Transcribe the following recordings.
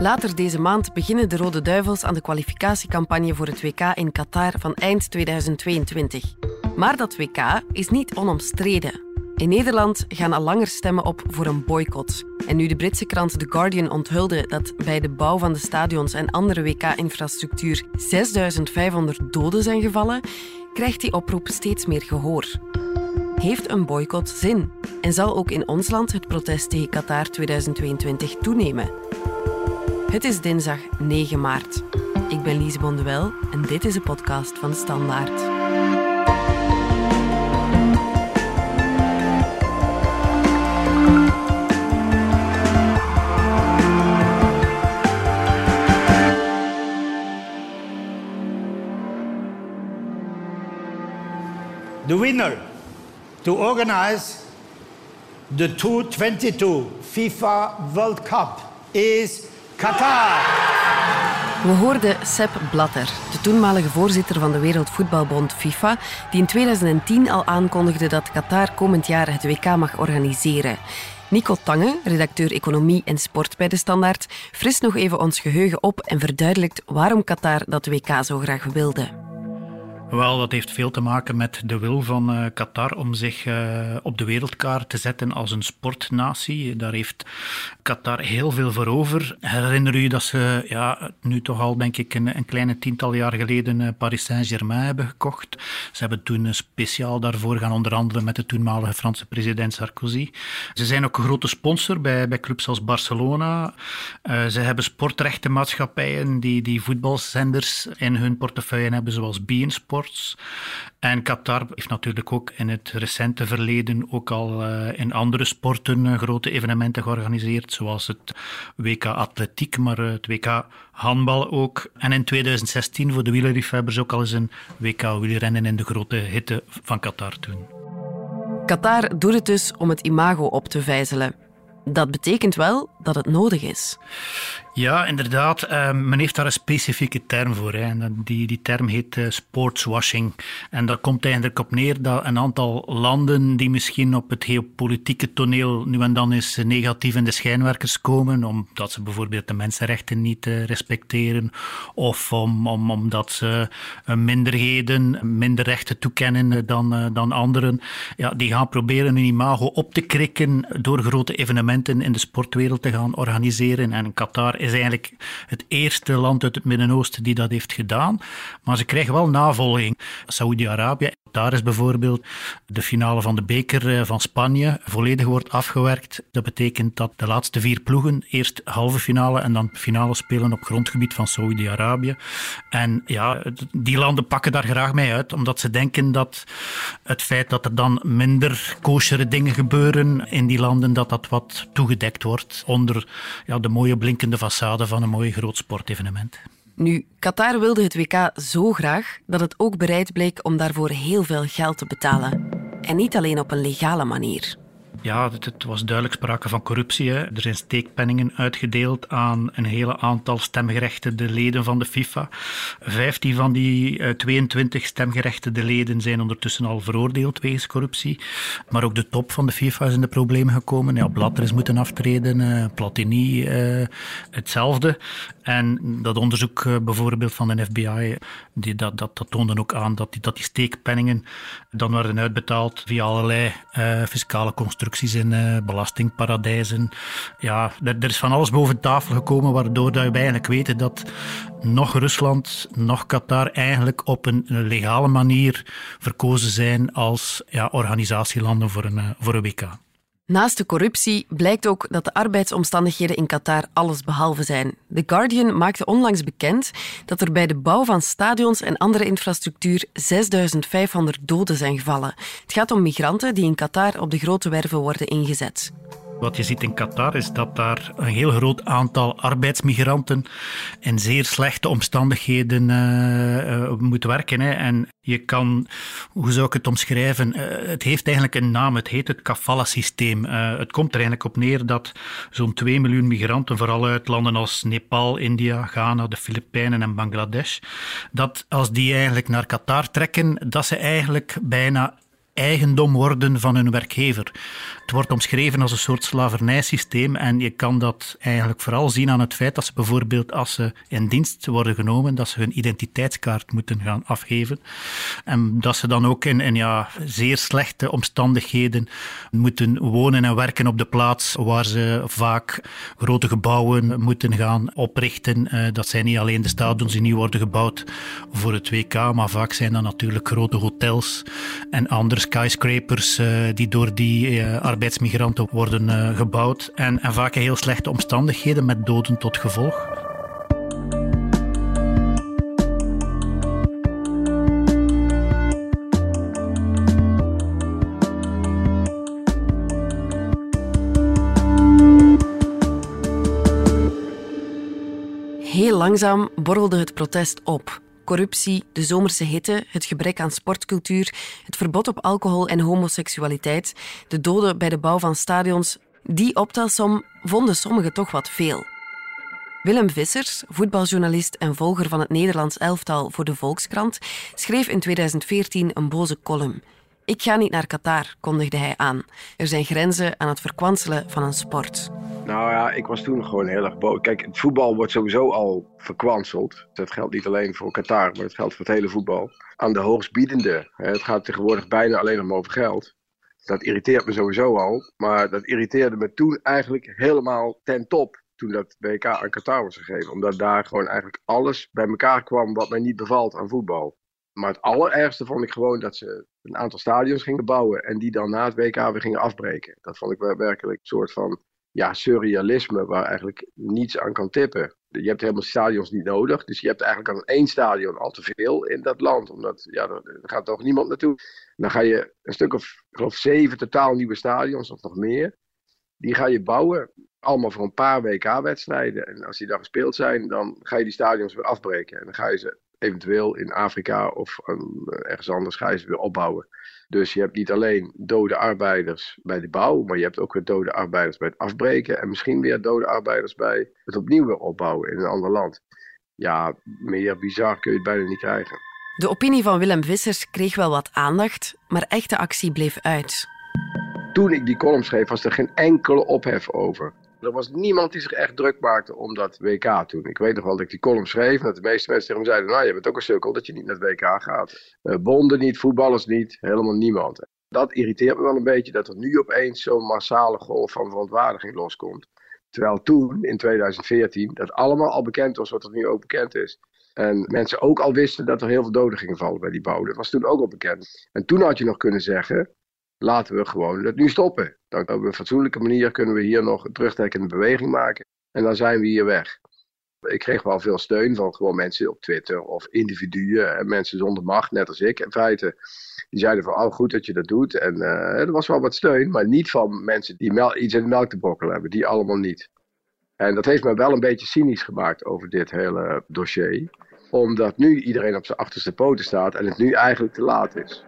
Later deze maand beginnen de Rode Duivels aan de kwalificatiecampagne voor het WK in Qatar van eind 2022. Maar dat WK is niet onomstreden. In Nederland gaan al langer stemmen op voor een boycott. En nu de Britse krant The Guardian onthulde dat bij de bouw van de stadions en andere WK-infrastructuur 6500 doden zijn gevallen, krijgt die oproep steeds meer gehoor. Heeft een boycott zin? En zal ook in ons land het protest tegen Qatar 2022 toenemen? Het is dinsdag 9 maart. Ik ben Lise Bonduel en dit is de podcast van de Standaard. The winner to organize the 2022 FIFA World Cup is Qatar. We hoorden Sepp Blatter, de toenmalige voorzitter van de Wereldvoetbalbond FIFA, die in 2010 al aankondigde dat Qatar komend jaar het WK mag organiseren. Nico Tange, redacteur Economie en Sport bij De Standaard, frist nog even ons geheugen op en verduidelijkt waarom Qatar dat WK zo graag wilde. Wel, dat heeft veel te maken met de wil van uh, Qatar om zich uh, op de wereldkaart te zetten als een sportnatie. Daar heeft Qatar heel veel voor over. Herinner u dat ze ja, nu toch al, denk ik, een, een kleine tiental jaar geleden uh, Paris Saint-Germain hebben gekocht. Ze hebben toen speciaal daarvoor gaan onderhandelen met de toenmalige Franse president Sarkozy. Ze zijn ook een grote sponsor bij, bij clubs als Barcelona. ze hebben sportrechtenmaatschappijen die, die voetbalzenders in hun portefeuille hebben, zoals Bein En Qatar heeft natuurlijk ook in het recente verleden ook al uh, in andere sporten uh, grote evenementen georganiseerd, zoals het WK Atletiek, maar uh, het WK Handbal ook. En in 2016 voor de wielerliefhebbers ook al eens een WK wielrennen in de grote hitte van Qatar toen. Qatar doet het dus om het imago op te vijzelen. Dat betekent wel dat het nodig is. Ja, inderdaad. Uh, men heeft daar een specifieke term voor. Die, die term heet uh, sportswashing. En dat komt eigenlijk op neer dat een aantal landen die misschien op het geopolitieke toneel nu en dan eens negatief in de schijnwerkers komen, omdat ze bijvoorbeeld de mensenrechten niet uh, respecteren, of om, om, omdat ze minderheden minder rechten toekennen dan, dan anderen, ja, die gaan proberen hun imago op te krikken door grote evenementen in de sportwereld te gaan organiseren. En Qatar is eigenlijk het eerste land uit het Midden-Oosten die dat heeft gedaan. Maar ze krijgen wel navolging. Saoedi-Arabië, daar is bijvoorbeeld de finale van de beker eh, van Spanje volledig wordt afgewerkt. Dat betekent dat de laatste vier ploegen eerst halve finale en dan finale spelen op grondgebied van Saoedi-Arabië. En ja, die landen pakken daar graag mee uit, omdat ze denken dat het feit dat er dan minder koosjere dingen gebeuren in die landen, dat dat wat toegedekt wordt onder ja, de mooie blinkende façade van een mooi groot sportevenement. Nu, Qatar wilde het WK zo graag dat het ook bereid bleek om daarvoor heel veel geld te betalen. En niet alleen op een legale manier. Ja, het, was duidelijk sprake van corruptie. Hè. Er zijn steekpenningen uitgedeeld aan een hele aantal stemgerechtigde leden van de FIFA. Vijftien van die uh, 22 stemgerechtigde leden zijn ondertussen al veroordeeld wegens corruptie. Maar ook de top van de FIFA is in de problemen gekomen. Ja, Blatter is moeten aftreden, uh, Platini uh, hetzelfde. En dat onderzoek uh, bijvoorbeeld van de FBI, die, dat, dat, toonde ook aan dat die, dat die steekpenningen dan werden uitbetaald via allerlei fiscale constructies in uh, belastingparadijzen. Ja, er, er, is van alles boven tafel gekomen, waardoor dat we eigenlijk weten dat nog Rusland, nog Qatar eigenlijk op een legale manier verkozen zijn als ja, organisatielanden voor een, voor een WK. Naast de corruptie blijkt ook dat de arbeidsomstandigheden in Qatar allesbehalve zijn. The Guardian maakte onlangs bekend dat er bij de bouw van stadions en andere infrastructuur 6500 doden zijn gevallen. Het gaat om migranten die in Qatar op de grote werven worden ingezet. Wat je ziet in Qatar is dat daar een heel groot aantal arbeidsmigranten in zeer slechte omstandigheden uh, moet werken. Hè. En je kan, hoe zou ik het omschrijven? Uh, het heeft eigenlijk een naam, het heet het kafala-systeem. het komt er eigenlijk op neer dat zo'n 2 miljoen migranten, vooral uit landen als Nepal, India, Ghana, de Filipijnen en Bangladesh, dat als die eigenlijk naar Qatar trekken, dat ze eigenlijk bijna eigendom worden van hun werkgever. Het wordt omschreven als een soort slavernijsysteem en je kan dat eigenlijk vooral zien aan het feit dat ze bijvoorbeeld als ze in dienst worden genomen, dat ze hun identiteitskaart moeten gaan afgeven en dat ze dan ook in, in ja, zeer slechte omstandigheden moeten wonen en werken op de plaats waar ze vaak grote gebouwen moeten gaan oprichten. Eh, dat zijn niet alleen de stadions die nieuw worden gebouwd voor het WK, maar vaak zijn dat natuurlijk grote hotels en andere skyscrapers eh, die door die uh, arbeidsmigranten worden gebouwd. En, en vaak in heel slechte omstandigheden met doden tot gevolg. Heel langzaam borrelde het protest op. Corruptie, de zomerse hitte, het gebrek aan sportcultuur, het verbod op alcohol en homoseksualiteit, de doden bij de bouw van stadions. Die optelsom vonden sommigen toch wat veel. Willem Vissers, voetbaljournalist en volger van het Nederlands elftal voor de Volkskrant, schreef in 2014 een boze column. Ik ga niet naar Qatar, kondigde hij aan. Er zijn grenzen aan het verkwanselen van een sport. Nou ja, ik was toen gewoon heel erg boos. Kijk, het voetbal wordt sowieso al verkwanseld. Dat geldt niet alleen voor Qatar, maar het geldt voor het hele voetbal. Aan de hoogstbiedende. Het gaat tegenwoordig bijna alleen maar over geld. Dat irriteert me sowieso al. Maar dat irriteerde me toen eigenlijk helemaal ten top. Toen dat WK aan Qatar was gegeven. Omdat daar gewoon eigenlijk alles bij elkaar kwam wat mij niet bevalt aan voetbal. Maar het allerergste vond ik gewoon dat ze een aantal stadions gingen bouwen en die dan na het WK weer gingen afbreken. Dat vond ik werkelijk een soort van ja, surrealisme waar eigenlijk niets aan kan tippen. Je hebt helemaal stadions niet nodig, dus je hebt eigenlijk aan één stadion al te veel in dat land. Omdat, ja, er gaat toch niemand naartoe. Dan ga je een stuk of, geloof zeven totaal nieuwe stadions of nog meer. Die ga je bouwen, allemaal voor een paar WK-wedstrijden. En als die dan gespeeld zijn, dan ga je die stadions weer afbreken. En dan ga je ze eventueel in Afrika of ergens anders ga je ze weer opbouwen. Dus je hebt niet alleen dode arbeiders bij de bouw, maar je hebt ook weer dode arbeiders bij het afbreken. En misschien weer dode arbeiders bij het opnieuw weer opbouwen in een ander land. Ja, meer bizar kun je het bijna niet krijgen. De opinie van Willem Vissers kreeg wel wat aandacht, maar echte actie bleef uit. Toen ik die column schreef, was er geen enkele ophef over. Er was niemand die zich echt druk maakte om dat WK toen. Ik weet nog wel dat ik die column schreef dat de meeste mensen tegen zeiden: Nou, je bent ook een sukkel dat je niet naar het WK gaat. Uh, bonden niet, voetballers niet, helemaal niemand. Dat irriteert me wel een beetje dat er nu opeens zo'n massale golf van verontwaardiging loskomt. Terwijl toen, in 2014, dat allemaal al bekend was wat er nu ook bekend is. En mensen ook al wisten dat er heel veel doden gingen vallen bij die bouw. Dat was toen ook al bekend. En toen had je nog kunnen zeggen: laten we gewoon het nu stoppen. Dan op een fatsoenlijke manier kunnen we hier nog een terugtrekkende beweging maken. En dan zijn we hier weg. Ik kreeg wel veel steun van gewoon mensen op Twitter of individuen en mensen zonder macht, net als ik in feite. Die zeiden van, oh goed dat je dat doet. En uh, er was wel wat steun, maar niet van mensen die iets in de melk te brokkelen hebben. Die allemaal niet. En dat heeft me wel een beetje cynisch gemaakt over dit hele dossier. Omdat nu iedereen op zijn achterste poten staat en het nu eigenlijk te laat is.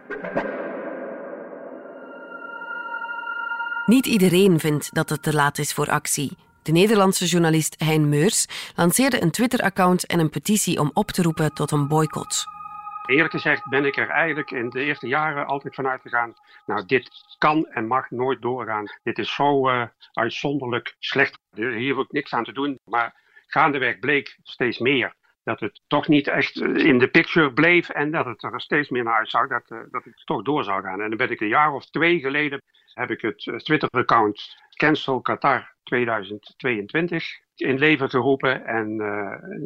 Niet iedereen vindt dat het te laat is voor actie. De Nederlandse journalist Hein Meurs lanceerde een Twitter-account en een petitie om op te roepen tot een boycott. Eerlijk gezegd ben ik er eigenlijk in de eerste jaren altijd vanuit gegaan. Nou, dit kan en mag nooit doorgaan. Dit is zo uh, uitzonderlijk slecht. Hier hoef ik niks aan te doen. Maar gaandeweg bleek steeds meer dat het toch niet echt eh, in de picture bleef en dat het er steeds meer naar uitzag dat, uh, dat het toch door zou gaan. En dan ben ik een jaar of twee geleden heb ik het eh, Twitter-account Cancel Qatar 2022 in leven geroepen. En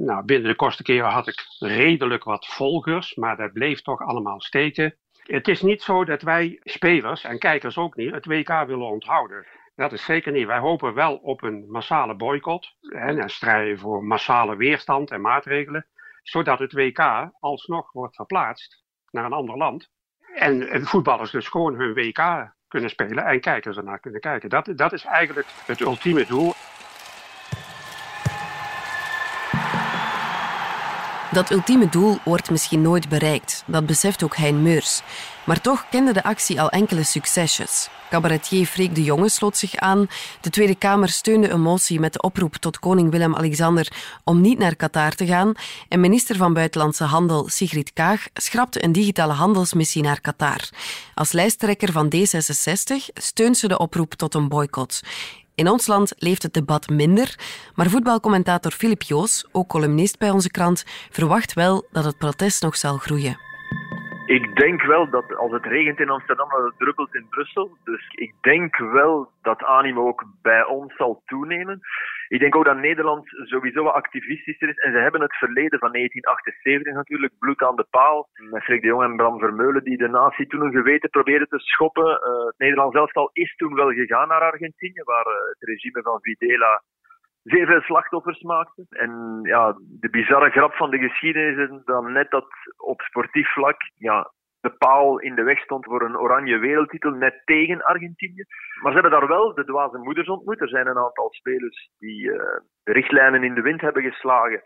nou, binnen de kortste keren had ik redelijk wat volgers, maar dat bleef toch allemaal steken. Het is niet zo dat wij spelers en kijkers ook niet het WK willen onthouden. Dat is zeker niet. Wij hopen wel op een massale boycott en, en strijden voor massale weerstand en maatregelen, zodat het WK alsnog wordt verplaatst naar een ander land. En, en voetballers dus gewoon hun WK kunnen spelen en kijkers ernaar kunnen kijken. Dat, dat is eigenlijk het ultieme doel. Dat ultieme doel wordt misschien nooit bereikt, dat beseft ook Hein Meurs. Maar toch kende de actie al enkele succesjes. Cabaretier Freek de Jonge sloot zich aan. De Tweede Kamer steunde een motie met de oproep tot koning Willem-Alexander om niet naar Qatar te gaan. En minister van Buitenlandse Handel Sigrid Kaag schrapte een digitale handelsmissie naar Qatar. Als lijsttrekker van D66 steunt ze de oproep tot een boycott. In ons land leeft het debat minder, maar voetbalcommentator Filip Joos, ook columnist bij onze krant, verwacht wel dat het protest nog zal groeien. Ik denk wel dat als het regent in Amsterdam, dat het druppelt in Brussel. Dus ik denk wel dat animo ook bij ons zal toenemen. Ik denk ook dat Nederland sowieso wat activistischer is. En ze hebben het verleden van 1978 natuurlijk, bloed aan de paal. Met de Jong en Bram Vermeulen die de natie toen een geweten probeerden te schoppen. Uh, het Nederlands elftal is toen wel gegaan naar Argentinië, waar uh, het regime van Videla zeer veel slachtoffers maakte. En ja, de bizarre grap van de geschiedenis is dan net dat op sportief vlak ja, de paal in de weg stond voor een oranje wereldtitel, net tegen Argentinië. Maar ze hebben daar wel de dwaze moeders ontmoet. Er zijn een aantal spelers die uh, de richtlijnen in de wind hebben geslagen.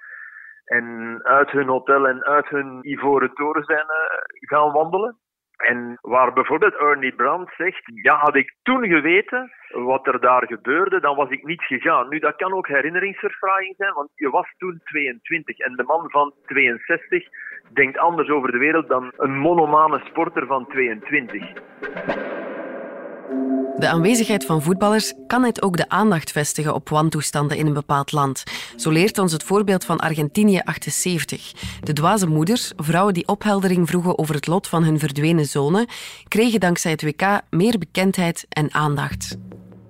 En uit hun hotel en uit hun ivoren toren zijn uh, gaan wandelen. En waar bijvoorbeeld Ernie Brand zegt, ja, had ik toen geweten wat er daar gebeurde, dan was ik niet gegaan. Nu, dat kan ook herinneringsverfraaiing zijn, want je was toen 22 en de man van 62 denkt anders over de wereld dan een monomane sporter van 22. De aanwezigheid van voetballers kan het ook de aandacht vestigen op wantoestanden in een bepaald land. Zo leert ons het voorbeeld van Argentinië 78. De dwaze moeders, vrouwen die opheldering vroegen over het lot van hun verdwenen zonen, kregen dankzij het WK meer bekendheid en aandacht.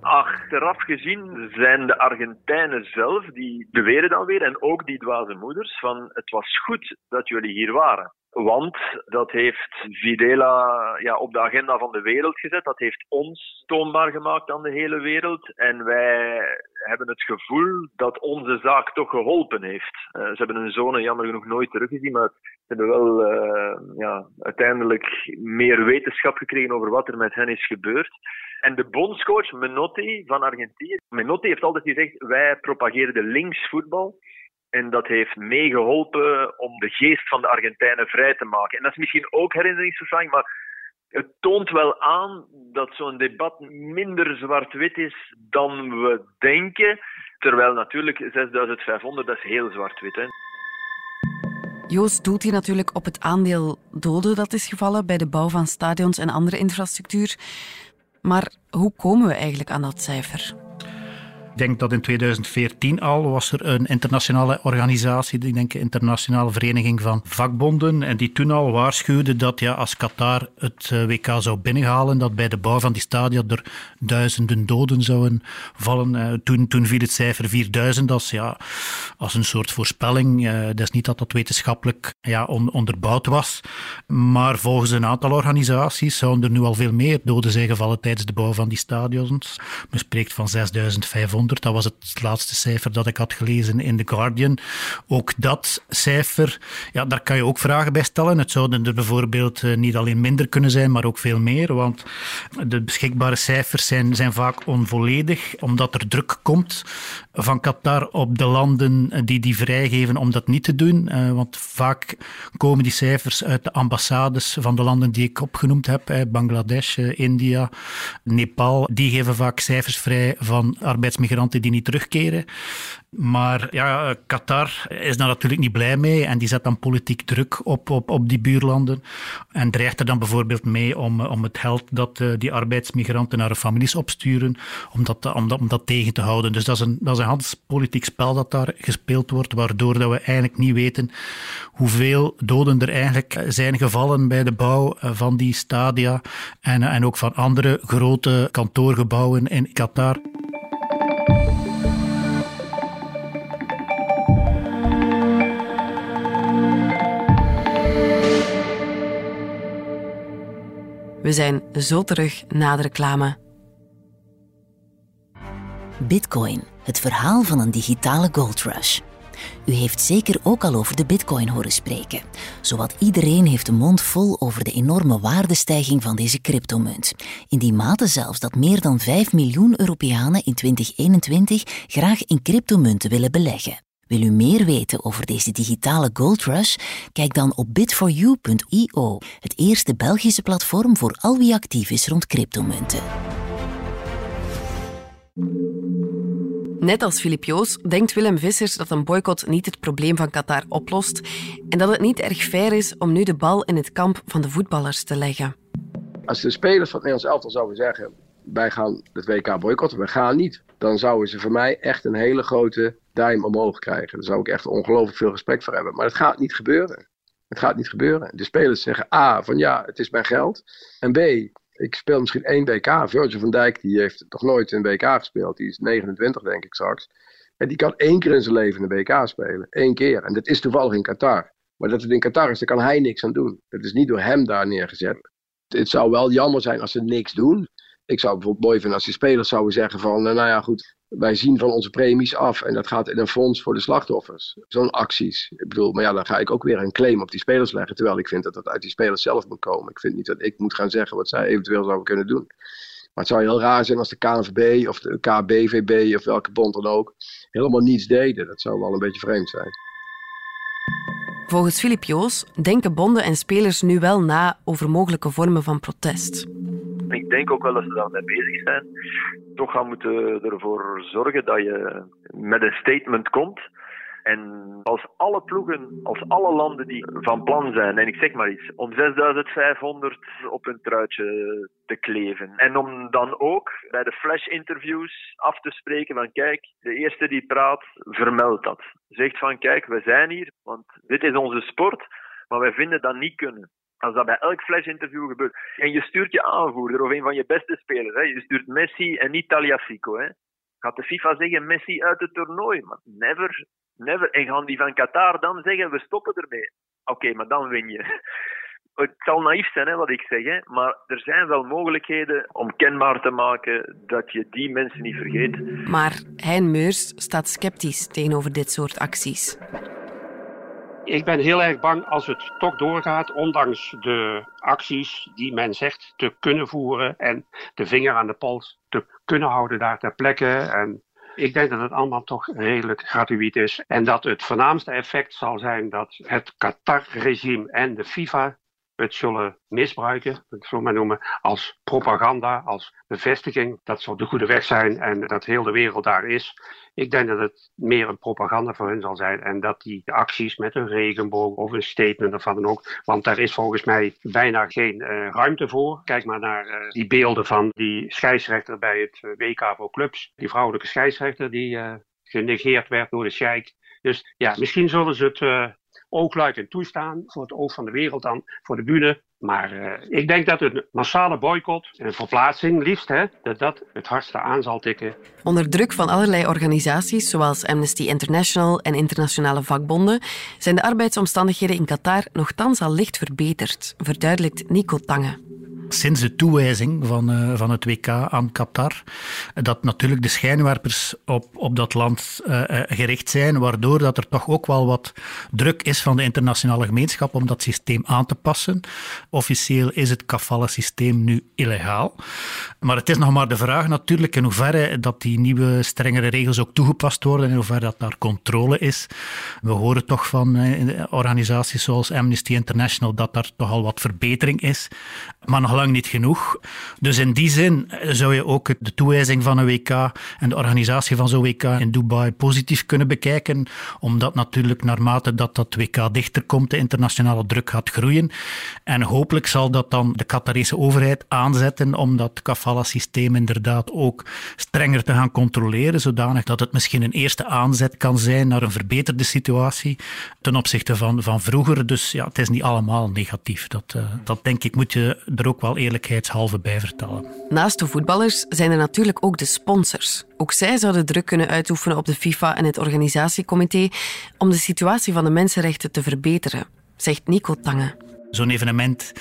Achteraf gezien zijn de Argentijnen zelf, die beweren dan weer, en ook die dwaze moeders, van het was goed dat jullie hier waren. Want dat heeft Videla ja, op de agenda van de wereld gezet. Dat heeft ons toonbaar gemaakt aan de hele wereld. En wij hebben het gevoel dat onze zaak toch geholpen heeft. Uh, ze hebben hun zonen jammer genoeg nooit teruggezien, maar ze hebben wel uh, ja, uiteindelijk meer wetenschap gekregen over wat er met hen is gebeurd. En de bondscoach Menotti van Argentinië, Menotti heeft altijd gezegd, wij propageren de linksvoetbal. En dat heeft meegeholpen om de geest van de Argentijnen vrij te maken. En dat is misschien ook herinneringsvervanging, maar het toont wel aan dat zo'n debat minder zwart-wit is dan we denken. Terwijl natuurlijk 6500, dat is heel zwart-wit. Joost doelt hier natuurlijk op het aandeel doden dat is gevallen bij de bouw van stadions en andere infrastructuur. Maar hoe komen we eigenlijk aan dat cijfer? Ik denk dat in 2014 al was er een internationale organisatie, ik denk internationale vereniging van vakbonden, en die toen al waarschuwde dat ja, als Qatar het eh, WK zou binnenhalen, dat bij de bouw van die stadia er duizenden doden zouden vallen. Eh, toen, toen viel het cijfer 4000 als, ja, als een soort voorspelling. Uh, dat is niet dat dat wetenschappelijk ja, onderbouwd was, maar volgens een aantal organisaties zouden er nu al veel meer doden zijn gevallen tijdens de bouw van die stadions. Men spreekt van 6500. Dat was het laatste cijfer dat ik had gelezen in The Guardian. Ook dat cijfer, ja, daar kan je ook vragen bij stellen. Het zouden er bijvoorbeeld eh, niet alleen minder kunnen zijn, maar ook veel meer. Want de beschikbare cijfers zijn, zijn vaak onvolledig, omdat er druk komt van Qatar op de landen die die vrijgeven om dat niet te doen. Eh, want vaak komen die cijfers uit de ambassades van de landen die ik opgenoemd heb. Bangladesh, eh, India, Nepal. Die geven vaak cijfers vrij van arbeidsmigranten migranten die niet terugkeren. Maar ja, Qatar is daar natuurlijk niet blij mee en die zet dan politiek druk op, op, op die buurlanden. En dreigt er dan bijvoorbeeld mee om, om het geld dat uh, die arbeidsmigranten naar hun families opsturen, om dat, om, dat, om dat tegen te houden. Dus dat is, een, dat is een handelspolitiek spel dat daar gespeeld wordt, waardoor dat we eigenlijk niet weten hoeveel doden er eigenlijk zijn gevallen bij de bouw eh, van die stadia en, en ook van andere grote kantoorgebouwen in Qatar. We zijn zo terug na de reclame. Bitcoin, het verhaal van een digitale gold rush. U heeft zeker ook al over de bitcoin horen spreken. Zowat iedereen heeft de mond vol over de enorme waardestijging van deze cryptomunt. In die mate zelfs dat meer dan 5 miljoen Europeanen in 2021 graag in cryptomunten willen beleggen. Wil u meer weten over deze digitale gold rush? Kijk dan op bit4u.io, het eerste Belgische platform voor al wie actief is rond cryptomunten. Net als Filip Joos denkt Willem Vissers dat een boycott niet het probleem van Qatar oplost en dat het niet erg fair is om nu de bal in het kamp van de voetballers te leggen. Als de spelers van het Nederlands elftal zouden zeggen: wij gaan het WK boycotten, we gaan niet, dan zouden ze voor mij echt een hele grote duim omhoog krijgen. Daar zou ik echt ongelooflijk veel respect voor hebben. Maar het gaat niet gebeuren. Het gaat niet gebeuren. De spelers zeggen A, van ja, het is mijn geld. En B, ik speel misschien één WK. Virgil van Dijk die heeft nog nooit een WK gespeeld. Die is 29 denk ik straks. En die kan één keer in zijn leven een WK spelen. Eén keer. En dat is toevallig in Qatar. Maar dat het in Qatar is, daar kan hij niks aan doen. Dat is niet door hem daar neergezet. Het zou wel jammer zijn als ze niks doen. Ik zou bijvoorbeeld mooi vinden als die spelers zouden zeggen van, nou ja goed, wij zien van onze premies af en dat gaat in een fonds voor de slachtoffers. Zo'n acties. Ik bedoel, maar ja, dan ga ik ook weer een claim op die spelers leggen, terwijl ik vind dat dat uit die spelers zelf moet komen. Ik vind niet dat ik moet gaan zeggen wat zij eventueel zouden kunnen doen. Maar het zou heel raar zijn als de KNVB of de KBVB of welke bond dan ook helemaal niets deden. Dat zou wel een beetje vreemd zijn. Volgens Filip Joos denken bonden en spelers nu wel na over mogelijke vormen van protest. Denk ook wel dat ze daarmee bezig zijn. Toch gaan moeten ervoor zorgen dat je met een statement komt. En als alle ploegen, als alle landen die van plan zijn, en ik zeg maar iets, om 6500 op hun truitje te kleven. En om dan ook bij de flash-interviews af te spreken van kijk, de eerste die praat, vermeldt dat. Zegt van kijk, we zijn hier, want dit is onze sport, maar wij vinden dat niet kunnen. Als dat bij elk flash-interview gebeurt. En je stuurt je aanvoerder of een van je beste spelers. Hè. Je stuurt Messi en niet Taliafico. Hè. Gaat de FIFA zeggen Messi uit het toernooi? Maar never, never. En gaan die van Qatar dan zeggen we stoppen ermee? Oké, maar dan win je. Het zal naïef zijn hè, wat ik zeg, hè, maar er zijn wel mogelijkheden om kenbaar te maken dat je die mensen niet vergeet. Maar Hein Meurs staat sceptisch tegenover dit soort acties. Ik ben heel erg bang als het toch doorgaat, ondanks de acties die men zegt te kunnen voeren en de vinger aan de pols te kunnen houden daar ter plekke. En ik denk dat het allemaal toch redelijk gratuit is. En dat het voornaamste effect zal zijn dat het Qatar-regime en de FIFA het zullen misbruiken, dat maar noemen, als propaganda, als bevestiging dat ze op de goede weg zijn en dat heel de wereld daar is. Ik denk dat het meer een propaganda voor hun zal zijn en dat die acties met een regenboog of een statement of wat dan ook, want daar is volgens mij bijna geen uh, ruimte voor. Kijk maar naar uh, die beelden van die scheidsrechter bij het uh, WK voor clubs, die vrouwelijke scheidsrechter die genegeerd werd door de sheik. Dus ja, misschien zullen ze het oogluikend toestaan voor het oog van de wereld dan, voor de bühne. Maar uh, ik denk dat een massale boycott en verplaatsing, liefst, hè, dat dat het hardste aan zal tikken. Onder druk van allerlei organisaties, zoals Amnesty International en internationale vakbonden, zijn de arbeidsomstandigheden in Qatar nogthans al licht verbeterd, verduidelijkt Nico Tange sinds de toewijzing van, uh, van het WK aan Qatar, dat natuurlijk de schijnwerpers op, op dat land uh, gericht zijn, waardoor dat er toch ook wel wat druk is van de internationale gemeenschap om dat systeem aan te passen. Officieel is het kafala-systeem nu illegaal. Maar het is nog maar de vraag natuurlijk in hoeverre dat die nieuwe strengere regels ook toegepast worden en in hoeverre dat daar controle is. We horen toch van organisaties zoals Amnesty International dat daar toch al wat verbetering is. Maar nog niet genoeg. Dus in die zin zou je ook de toewijzing van een WK en de organisatie van zo'n WK in Dubai positief kunnen bekijken, omdat natuurlijk naarmate dat dat WK dichter komt, de internationale druk gaat groeien. En hopelijk zal dat dan de Qatarese overheid aanzetten om dat kafala-systeem inderdaad ook strenger te gaan controleren, zodanig dat het misschien een eerste aanzet kan zijn naar een verbeterde situatie ten opzichte van, van vroeger. Dus ja, het is niet allemaal negatief. Dat, uh, dat denk ik moet je er ook wel eerlijkheidshalve bij vertellen. Naast de voetballers zijn er natuurlijk ook de sponsors. Ook zij zouden druk kunnen uitoefenen op de FIFA en het organisatiecomité om de situatie van de mensenrechten te verbeteren, zegt Nico Tange. Zo'n evenement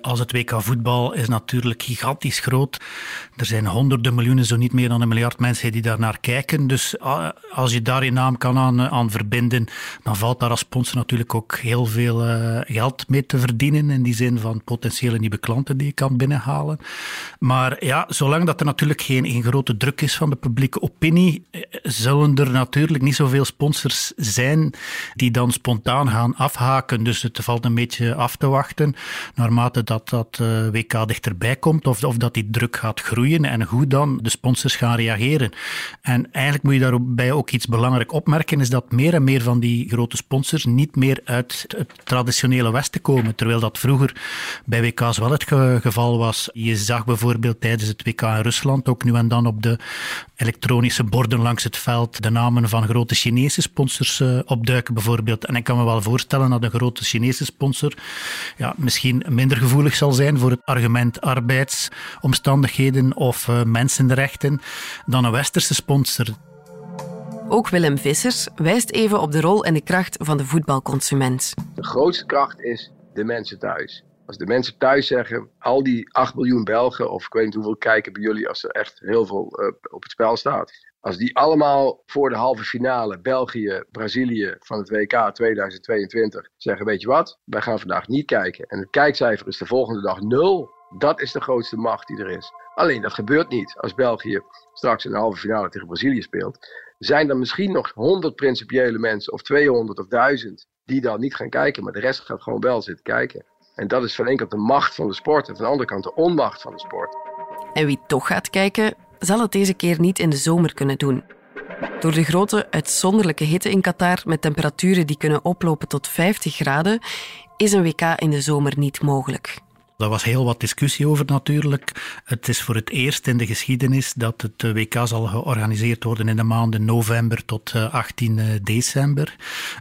als het WK voetbal is natuurlijk gigantisch groot. Er zijn honderden miljoenen, zo niet meer dan een miljard mensen die daar naar kijken. Dus ah, als je daar je naam kan aan, aan verbinden, dan valt daar als sponsor natuurlijk ook heel veel eh, geld mee te verdienen. In die zin van potentiële nieuwe klanten die je kan binnenhalen. Maar ja, zolang dat er natuurlijk geen, geen grote druk is van de publieke opinie, eh, zullen er natuurlijk niet zoveel sponsors zijn die dan spontaan gaan afhaken. Dus het valt een beetje af te wachten naarmate dat dat eh, WK dichterbij komt of, of dat die druk gaat groeien en hoe dan de sponsors gaan reageren. En eigenlijk moet je daarbij ook iets belangrijk opmerken, is dat meer en meer van die grote sponsors niet meer uit het traditionele Westen komen, terwijl dat vroeger bij WK's wel het geval was. Je zag bijvoorbeeld tijdens het WK in Rusland ook nu en dan op de elektronische borden langs het veld de namen van grote Chinese sponsors uh, opduiken bijvoorbeeld. En ik kan me wel voorstellen dat een grote Chinese sponsor ja, misschien minder gevoelig zal zijn voor het argument arbeidsomstandigheden of uh, mensenrechten dan een westerse sponsor. Ook Willem Vissers wijst even op de rol en de kracht van de voetbalconsument. De grootste kracht is de mensen thuis. Als de mensen thuis zeggen, al die 8 miljoen Belgen, of ik weet niet hoeveel kijken bij jullie als er echt heel veel uh, op het spel staat. Als die allemaal voor de halve finale België, Brazilië van het WK 2022 zeggen: Weet je wat, wij gaan vandaag niet kijken. En het kijkcijfer is de volgende dag nul. Dat is de grootste macht die er is. Alleen dat gebeurt niet. Als België straks in de halve finale tegen Brazilië speelt, zijn er misschien nog 100 principiële mensen, of 200 of 1000, die dan niet gaan kijken. Maar de rest gaat gewoon wel zitten kijken. En dat is van één kant de macht van de sport en van de andere kant de onmacht van de sport. En wie toch gaat kijken, zal het deze keer niet in de zomer kunnen doen. Door de grote uitzonderlijke hitte in Qatar met temperaturen die kunnen oplopen tot 50 graden, is een WK in de zomer niet mogelijk. Daar was heel wat discussie over natuurlijk. Het is voor het eerst in de geschiedenis dat het eh, WK zal georganiseerd worden in de maanden november tot 18 eh, december.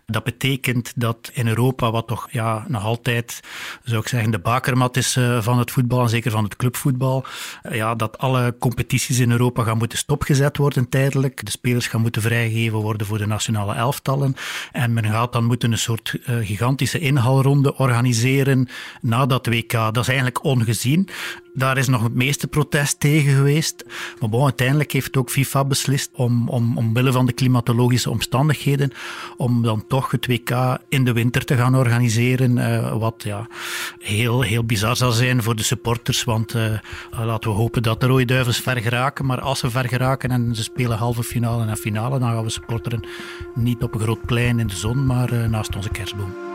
Dat betekent dat in Europa, wat toch ja, nog altijd, zou ik zeggen, de bakermat is eh, van het voetbal, en zeker van het clubvoetbal, ja, dat alle competities in Europa gaan moeten stopgezet worden tijdelijk. De spelers gaan moeten vrijgegeven worden voor de nationale elftallen. En men gaat dan moeten een soort gigantische inhaalronde organiseren na dat WK. Dat eigenlijk ongezien. Daar is nog het meeste protest tegen geweest. Maar bon, uiteindelijk heeft ook FIFA beslist om, om omwille van de klimatologische omstandigheden, om dan toch het WK in de winter te gaan organiseren. Uh, wat ja, heel, heel bizar zal zijn voor de supporters. Want uh, laten we hopen dat de Rode Duivels ver geraken. Maar als ze ver geraken en ze spelen halve finale en finale, dan gaan we supporteren niet op een groot plein in de zon, maar uh, naast onze kerstboom.